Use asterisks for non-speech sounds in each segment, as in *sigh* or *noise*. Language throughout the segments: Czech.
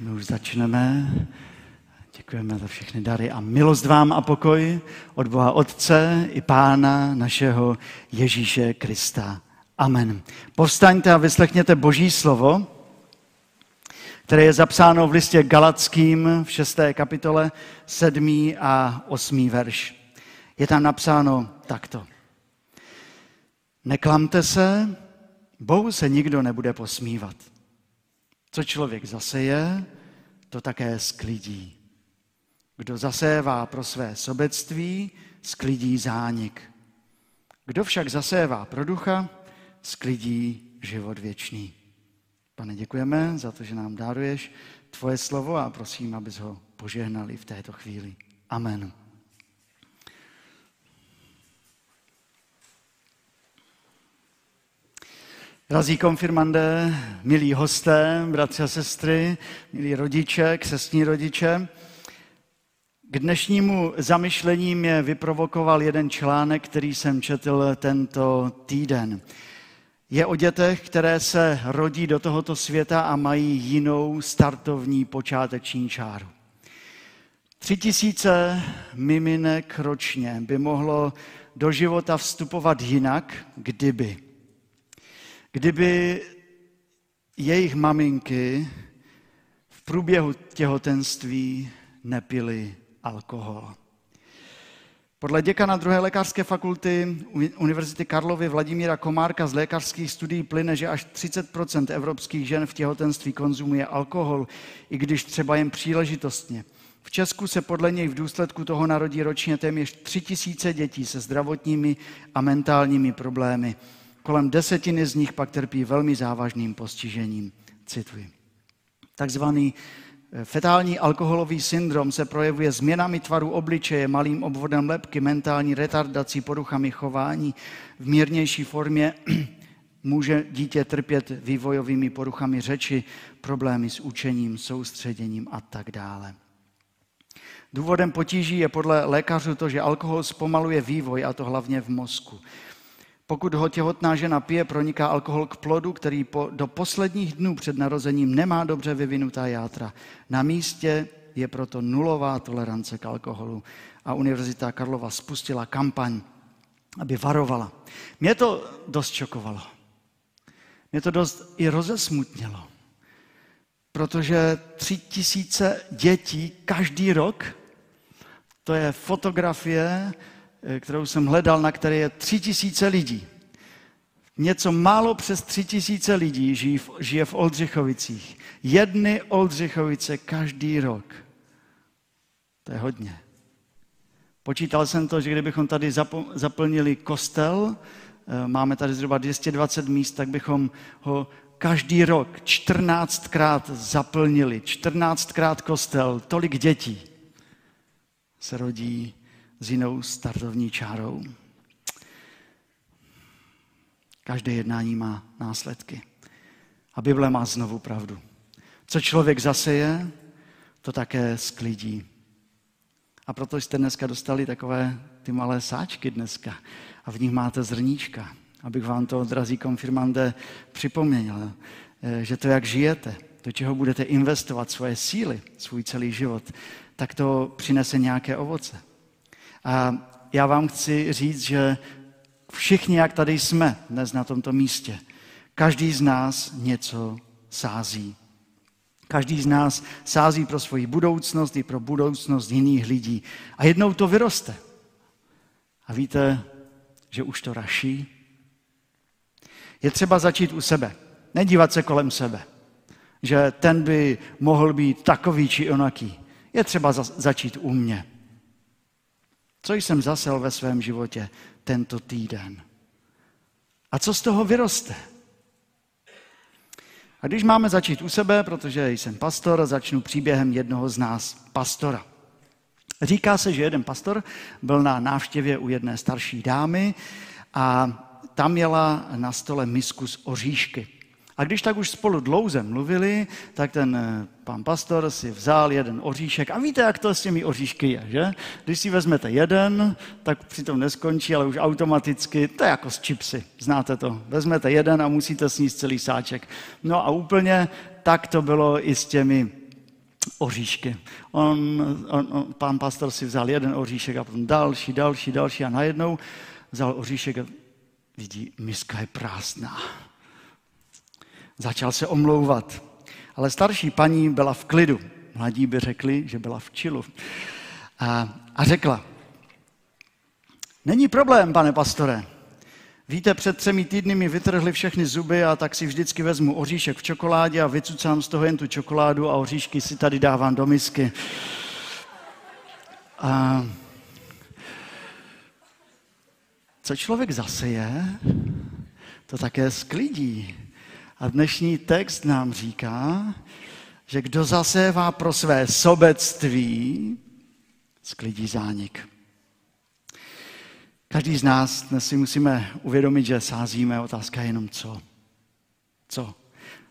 my už začneme. Děkujeme za všechny dary a milost vám a pokoj od Boha Otce i Pána našeho Ježíše Krista. Amen. Povstaňte a vyslechněte Boží slovo, které je zapsáno v listě Galackým v 6. kapitole 7. a 8. verš. Je tam napsáno takto. Neklamte se, Bohu se nikdo nebude posmívat. Co člověk zaseje, to také sklidí. Kdo zasévá pro své sobectví, sklidí zánik. Kdo však zasévá pro ducha, sklidí život věčný. Pane, děkujeme za to, že nám dáruješ tvoje slovo a prosím, abys ho požehnali v této chvíli. Amen. Drazí konfirmandé, milí hosté, bratři a sestry, milí rodiče, křesní rodiče, k dnešnímu zamyšlení mě vyprovokoval jeden článek, který jsem četl tento týden. Je o dětech, které se rodí do tohoto světa a mají jinou startovní počáteční čáru. Tři tisíce miminek ročně by mohlo do života vstupovat jinak, kdyby – kdyby jejich maminky v průběhu těhotenství nepili alkohol. Podle děkana druhé lékařské fakulty Univerzity Karlovy Vladimíra Komárka z lékařských studií plyne, že až 30% evropských žen v těhotenství konzumuje alkohol, i když třeba jen příležitostně. V Česku se podle něj v důsledku toho narodí ročně téměř 3 tisíce dětí se zdravotními a mentálními problémy. Kolem desetiny z nich pak trpí velmi závažným postižením. Cituji. Takzvaný eh, fetální alkoholový syndrom se projevuje změnami tvaru obličeje, malým obvodem lepky, mentální retardací, poruchami chování. V mírnější formě *clears throat* může dítě trpět vývojovými poruchami řeči, problémy s učením, soustředěním a tak dále. Důvodem potíží je podle lékařů to, že alkohol zpomaluje vývoj, a to hlavně v mozku. Pokud ho těhotná žena pije, proniká alkohol k plodu, který po, do posledních dnů před narozením nemá dobře vyvinutá játra. Na místě je proto nulová tolerance k alkoholu. A Univerzita Karlova spustila kampaň, aby varovala. Mě to dost šokovalo. Mě to dost i rozesmutnilo. Protože tři tisíce dětí každý rok, to je fotografie kterou jsem hledal, na které je tři tisíce lidí. Něco málo přes tři tisíce lidí žije v, žije v Oldřichovicích. Jedny Oldřichovice každý rok. To je hodně. Počítal jsem to, že kdybychom tady zaplnili kostel, eh, máme tady zhruba 220 míst, tak bychom ho každý rok 14krát zaplnili. 14krát kostel, tolik dětí se rodí s jinou startovní čárou. Každé jednání má následky. A Bible má znovu pravdu. Co člověk zaseje, to také sklidí. A proto jste dneska dostali takové ty malé sáčky dneska. A v nich máte zrníčka. Abych vám to, drazí konfirmande, připomněl, eh, že to, jak žijete, do čeho budete investovat svoje síly, svůj celý život, tak to přinese nějaké ovoce. A já vám chci říct, že všichni, jak tady jsme dnes na tomto místě, každý z nás něco sází. Každý z nás sází pro svoji budoucnost i pro budoucnost jiných lidí. A jednou to vyroste. A víte, že už to raší? Je třeba začít u sebe. Nedívat se kolem sebe. Že ten by mohl být takový či onaký. Je třeba začít u mě. Co jsem zasel ve svém životě tento týden? A co z toho vyroste? A když máme začít u sebe, protože jsem pastor, začnu příběhem jednoho z nás, pastora. Říká se, že jeden pastor byl na návštěvě u jedné starší dámy a tam měla na stole misku s oříšky. A když tak už spolu dlouze mluvili, tak ten eh, pan pastor si vzal jeden oříšek. A víte, jak to s těmi oříšky je, že? Když si vezmete jeden, tak přitom neskončí, ale už automaticky, to je jako s čipsy, znáte to. Vezmete jeden a musíte sníst celý sáček. No a úplně tak to bylo i s těmi oříšky. On, on, on, pán pastor si vzal jeden oříšek a potom další, další, další a najednou vzal oříšek a vidí, miska je prázdná. Začal se omlouvat. Ale starší paní byla v klidu. Mladí by řekli, že byla v čilu. A, a řekla, není problém, pane pastore. Víte, před třemi týdny mi vytrhli všechny zuby a tak si vždycky vezmu oříšek v čokoládě a vycucám z toho jen tu čokoládu a oříšky si tady dávám do misky. A co člověk zaseje, to také sklidí. A dnešní text nám říká, že kdo zasévá pro své sobectví, sklidí zánik. Každý z nás dnes si musíme uvědomit, že sázíme. Otázka je jenom co. Co?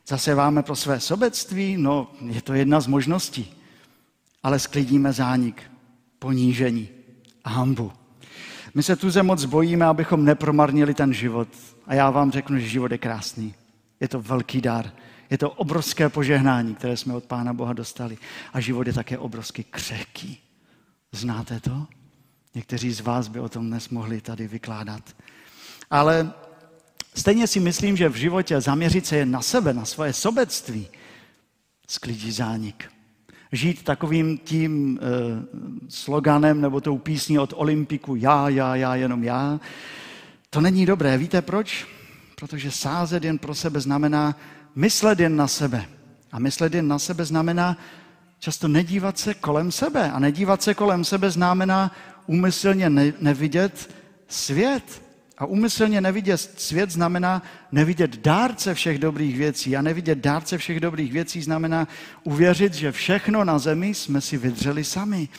Zaséváme pro své sobectví? No, je to jedna z možností. Ale sklidíme zánik, ponížení a hambu. My se tu moc bojíme, abychom nepromarnili ten život. A já vám řeknu, že život je krásný. Je to velký dar. Je to obrovské požehnání, které jsme od Pána Boha dostali. A život je také obrovsky křehký. Znáte to? Někteří z vás by o tom dnes mohli tady vykládat. Ale stejně si myslím, že v životě zaměřit se jen na sebe, na svoje sobectví, sklidí zánik. Žít takovým tím e, sloganem nebo tou písní od Olympiku já, já, já, jenom já, to není dobré. Víte proč? Protože sázet jen pro sebe znamená myslet jen na sebe. A myslet jen na sebe znamená často nedívat se kolem sebe. A nedívat se kolem sebe znamená úmyslně ne- nevidět svět. A úmyslně nevidět svět znamená nevidět dárce všech dobrých věcí. A nevidět dárce všech dobrých věcí znamená uvěřit, že všechno na zemi jsme si vydřeli sami.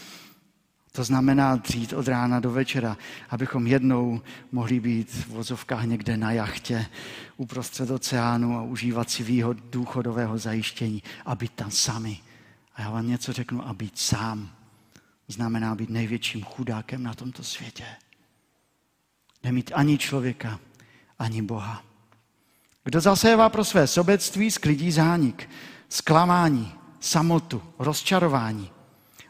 To znamená dřít od rána do večera, abychom jednou mohli být v vozovkách někde na jachtě uprostřed oceánu a užívat si výhod důchodového zajištění a být tam sami. A já vám něco řeknu, a být sám znamená být největším chudákem na tomto světě. Nemít ani člověka, ani Boha. Kdo zasévá pro své sobectví, sklidí zánik, zklamání, samotu, rozčarování.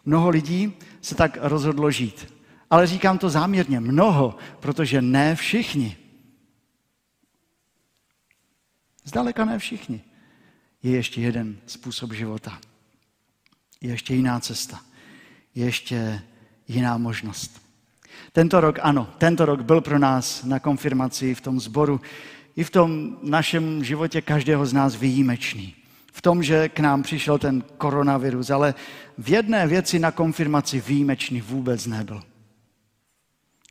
Mnoho lidí se tak rozhodlo žít. Ale říkám to záměrně, mnoho, protože ne všichni. Zdaleka ne všichni. Je ještě jeden způsob života. Je ještě jiná cesta je ještě jiná možnost. Tento rok, ano, tento rok byl pro nás na konfirmaci v tom sboru i v tom našem životě každého z nás výjimečný. V tom, že k nám přišel ten koronavirus, ale v jedné věci na konfirmaci výjimečný vůbec nebyl.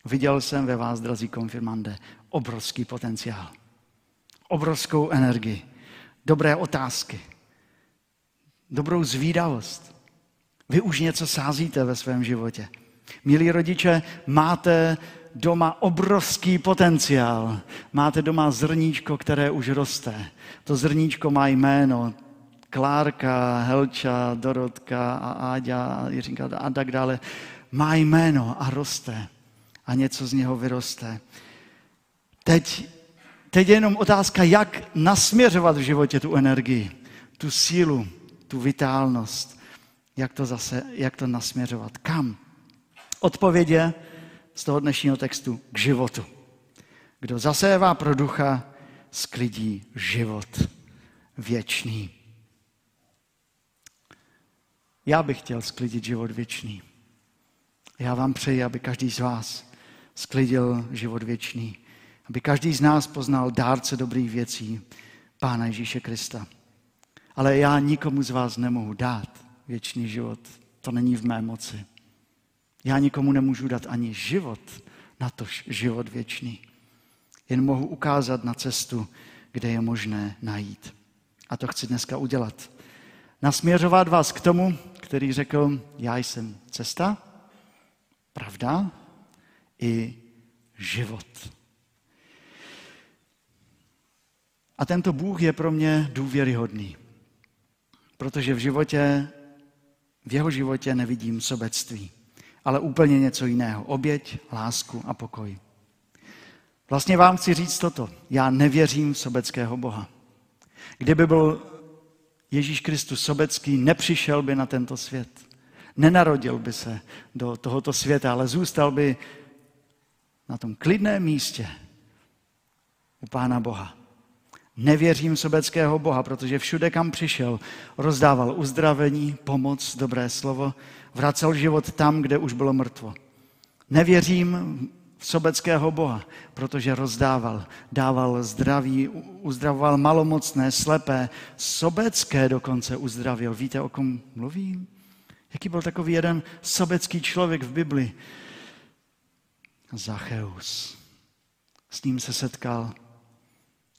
Viděl jsem ve vás, drazí konfirmande, obrovský potenciál, obrovskou energii, dobré otázky, dobrou zvídavost, vy už něco sázíte ve svém životě. Milí rodiče, máte doma obrovský potenciál. Máte doma zrníčko, které už roste. To zrníčko má jméno. Klárka, Helča, Dorotka a Áďa a Jiřinka a tak dále. Má jméno a roste. A něco z něho vyroste. Teď, teď je jenom otázka, jak nasměřovat v životě tu energii, tu sílu, tu vitálnost jak to zase, jak to nasměřovat. Kam? Odpověď je z toho dnešního textu k životu. Kdo zasévá pro ducha, sklidí život věčný. Já bych chtěl sklidit život věčný. Já vám přeji, aby každý z vás sklidil život věčný. Aby každý z nás poznal dárce dobrých věcí, Pána Ježíše Krista. Ale já nikomu z vás nemohu dát věčný život. To není v mé moci. Já nikomu nemůžu dát ani život, na to život věčný. Jen mohu ukázat na cestu, kde je možné najít. A to chci dneska udělat. Nasměřovat vás k tomu, který řekl, já jsem cesta, pravda i život. A tento Bůh je pro mě důvěryhodný, protože v životě v jeho životě nevidím sobectví, ale úplně něco jiného. Oběť, lásku a pokoj. Vlastně vám chci říct toto. Já nevěřím v sobeckého Boha. Kdyby byl Ježíš Kristus Sobecký nepřišel by na tento svět. Nenarodil by se do tohoto světa, ale zůstal by na tom klidném místě u Pána Boha. Nevěřím sobeckého Boha, protože všude, kam přišel, rozdával uzdravení, pomoc, dobré slovo, vracel život tam, kde už bylo mrtvo. Nevěřím sobeckého Boha, protože rozdával, dával zdraví, uzdravoval malomocné, slepé, sobecké dokonce uzdravil. Víte, o kom mluvím? Jaký byl takový jeden sobecký člověk v Bibli? Zacheus. S ním se setkal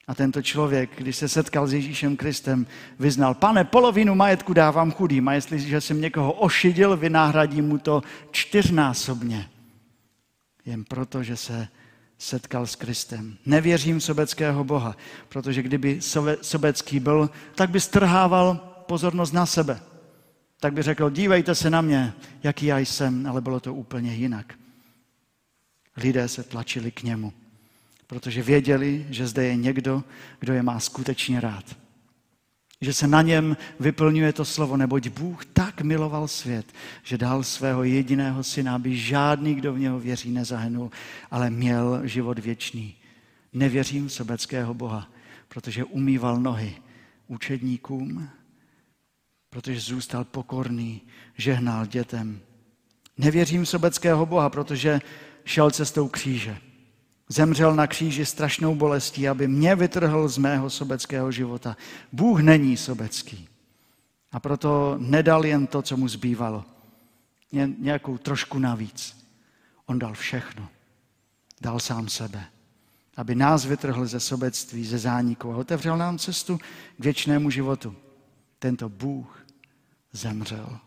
a tento člověk, když se setkal s Ježíšem Kristem, vyznal, pane, polovinu majetku dávám chudým a jestliže jsem někoho ošidil, vynáhradím mu to čtyřnásobně. Jen proto, že se setkal s Kristem. Nevěřím sobeckého Boha, protože kdyby sobecký byl, tak by strhával pozornost na sebe. Tak by řekl, dívejte se na mě, jaký já jsem, ale bylo to úplně jinak. Lidé se tlačili k němu protože věděli, že zde je někdo, kdo je má skutečně rád. Že se na něm vyplňuje to slovo, neboť Bůh tak miloval svět, že dal svého jediného syna, aby žádný, kdo v něho věří, nezahynul, ale měl život věčný. Nevěřím v sobeckého Boha, protože umýval nohy učedníkům, protože zůstal pokorný, žehnal dětem. Nevěřím v sobeckého Boha, protože šel cestou kříže. Zemřel na kříži strašnou bolestí, aby mě vytrhl z mého sobeckého života. Bůh není sobecký. A proto nedal jen to, co mu zbývalo. Jen nějakou trošku navíc. On dal všechno. Dal sám sebe. Aby nás vytrhl ze sobectví, ze zániku a otevřel nám cestu k věčnému životu. Tento Bůh zemřel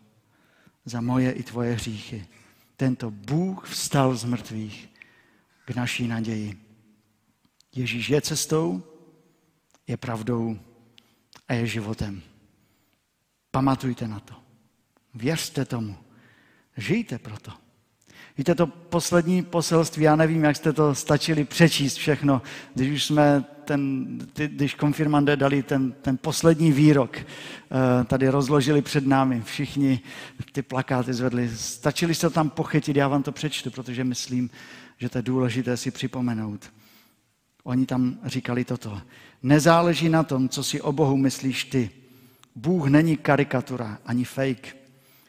za moje i tvoje hříchy. Tento Bůh vstal z mrtvých naší naději. Ježíš je cestou, je pravdou a je životem. Pamatujte na to. Věřte tomu. Žijte proto. Víte, to poslední poselství, já nevím, jak jste to stačili přečíst všechno, když už jsme ten, když konfirmandé dali ten, ten poslední výrok, eh, tady rozložili před námi, všichni ty plakáty zvedli. Stačili se tam pochytit, já vám to přečtu, protože myslím, že to je důležité si připomenout. Oni tam říkali toto. Nezáleží na tom, co si o Bohu myslíš ty. Bůh není karikatura ani fake.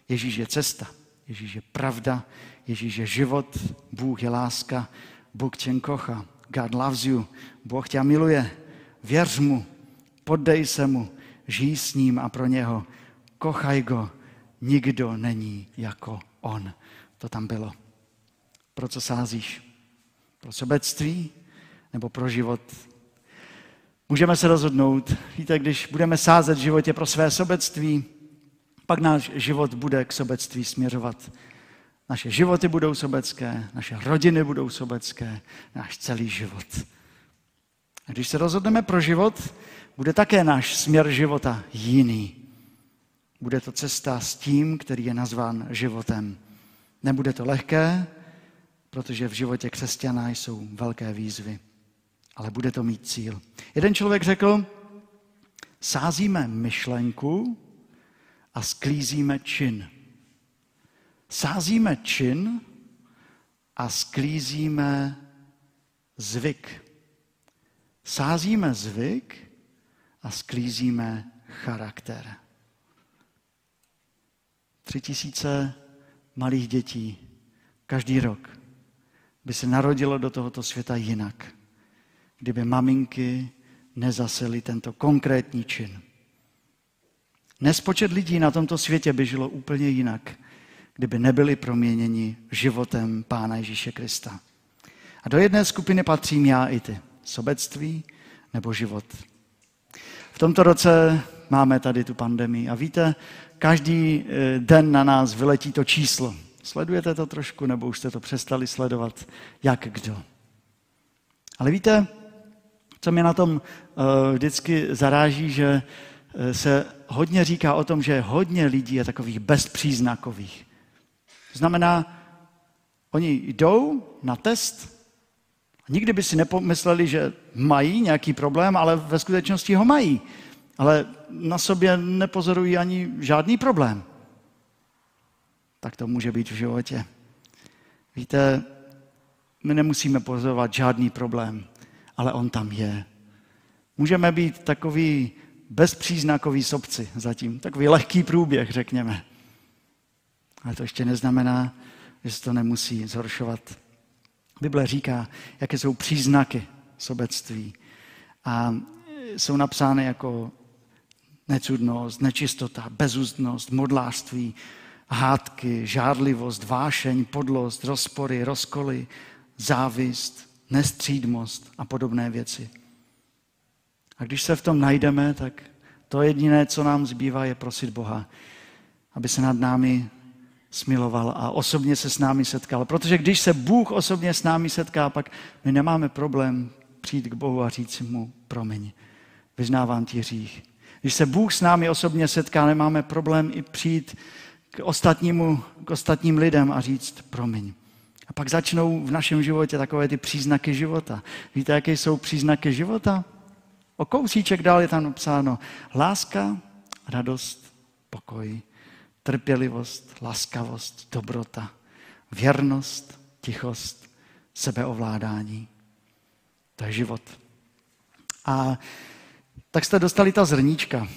Ježíš je cesta, Ježíš je pravda, Ježíš je život, Bůh je láska, Bůh tě kocha. God loves you, Bůh tě miluje. Věř mu, poddej se mu, žij s ním a pro něho. Kochaj go, nikdo není jako on. To tam bylo. Pro co sázíš? Pro sobectví nebo pro život? Můžeme se rozhodnout. Víte, když budeme sázet v životě pro své sobectví, pak náš život bude k sobectví směřovat. Naše životy budou sobecké, naše rodiny budou sobecké, náš celý život. A když se rozhodneme pro život, bude také náš směr života jiný. Bude to cesta s tím, který je nazván životem. Nebude to lehké, protože v životě křesťana jsou velké výzvy, ale bude to mít cíl. Jeden člověk řekl, sázíme myšlenku a sklízíme čin. Sázíme čin a sklízíme zvyk. Sázíme zvyk a sklízíme charakter. Tři tisíce malých dětí každý rok by se narodilo do tohoto světa jinak, kdyby maminky nezasely tento konkrétní čin. Nespočet lidí na tomto světě by žilo úplně jinak, kdyby nebyli proměněni životem Pána Ježíše Krista. A do jedné skupiny patřím já i ty. Sobectví nebo život. V tomto roce máme tady tu pandemii a víte, každý eh, den na nás vyletí to číslo. Sledujete to trošku, nebo už jste to přestali sledovat? Jak kdo? Ale víte, co mě na tom uh, vždycky zaráží, že uh, se hodně říká o tom, že hodně lidí je takových bezpříznakových. To znamená, oni jdou na test, nikdy by si nepomysleli, že mají nějaký problém, ale ve skutečnosti ho mají. ale na sobě nepozorují ani žádný problém. Tak to může být v životě. Víte, my nemusíme pozorovat žádný problém, ale on tam je. Můžeme být takový bezpříznakový sobci zatím, takový lehký průběh, řekněme. Ale to ještě neznamená, že se to nemusí zhoršovat. Bible říká, jaké jsou příznaky sobectví. A jsou napsány jako necudnost, nečistota, bezústnost, modlářství, hádky, žádlivost, vášeň, podlost, rozpory, rozkoly, závist, nestřídmost a podobné věci. A když se v tom najdeme, tak to jediné, co nám zbývá, je prosit Boha, aby se nad námi smiloval a osobně se s námi setkal. Protože když se Bůh osobně s námi setká, pak my nemáme problém přijít k Bohu a říct mu promiň, vyznávám ti hřích. Když se Bůh s námi osobně setká, nemáme problém i přijít k, ostatnímu, k ostatním lidem a říct promiň. A pak začnou v našem životě takové ty příznaky života. Víte, jaké jsou příznaky života? O kousíček dál je tam napsáno láska, radost, pokoj, trpělivost, laskavost, dobrota, věrnost, tichost, sebeovládání. To je život. A tak jste dostali ta zrníčka.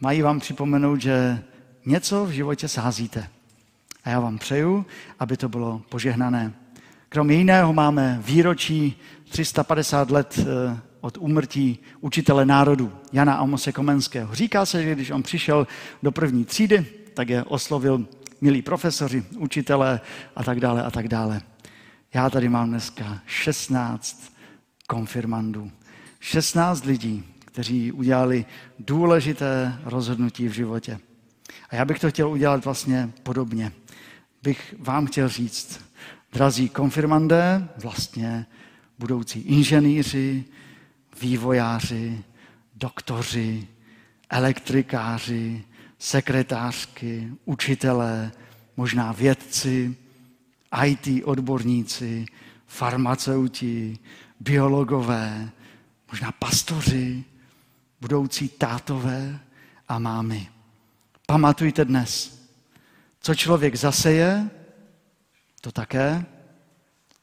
Mají vám připomenout, že něco v životě sázíte. A já vám přeju, aby to bylo požehnané. Kromě jiného máme výročí 350 let eh, od úmrtí učitele národu Jana Amose Komenského. Říká se, že když on přišel do první třídy, tak je oslovil milí profesoři, učitelé a tak dále a tak dále. Já tady mám dneska 16 konfirmandů. 16 lidí, kteří udělali důležité rozhodnutí v životě. A já bych to chtěl udělat vlastně podobně. Bych vám chtěl říct, drazí konfirmandé, vlastně budoucí inženýři, vývojáři, doktoři, elektrikáři, sekretářky, učitelé, možná vědci, IT odborníci, farmaceuti, biologové, možná pastoři, budoucí tátové a mámy. Pamatujte dnes, co člověk zaseje, to také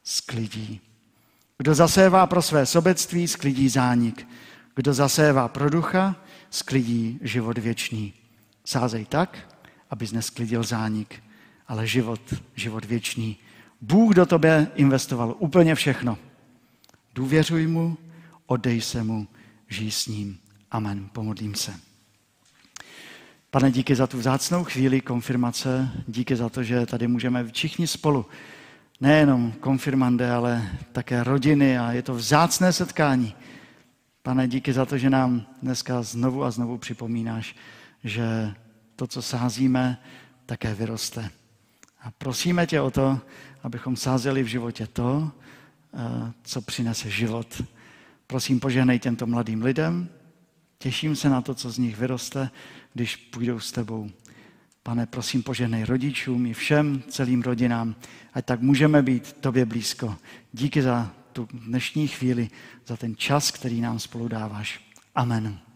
sklidí. Kdo zasévá pro své sobectví, sklidí zánik. Kdo zasévá pro ducha, sklidí život věčný. Sázej tak, abys nesklidil zánik, ale život, život věčný. Bůh do tebe investoval úplně všechno. Důvěřuj mu, oddej se mu, žij s ním. Amen. Pomodlím se. Pane, díky za tu vzácnou chvíli konfirmace, díky za to, že tady můžeme všichni spolu, nejenom konfirmande, ale také rodiny a je to vzácné setkání. Pane, díky za to, že nám dneska znovu a znovu připomínáš, že to, co sázíme, také vyroste. A prosíme tě o to, abychom sázeli v životě to, eh, co přinese život. Prosím, požehnej těmto mladým lidem. Těším se na to, co z nich vyroste, když půjdou s tebou. Pane, prosím, požehnej rodičům i všem, celým rodinám, ať tak můžeme být tobě blízko. Díky za tu dnešní chvíli, za ten čas, který nám spolu dáváš. Amen.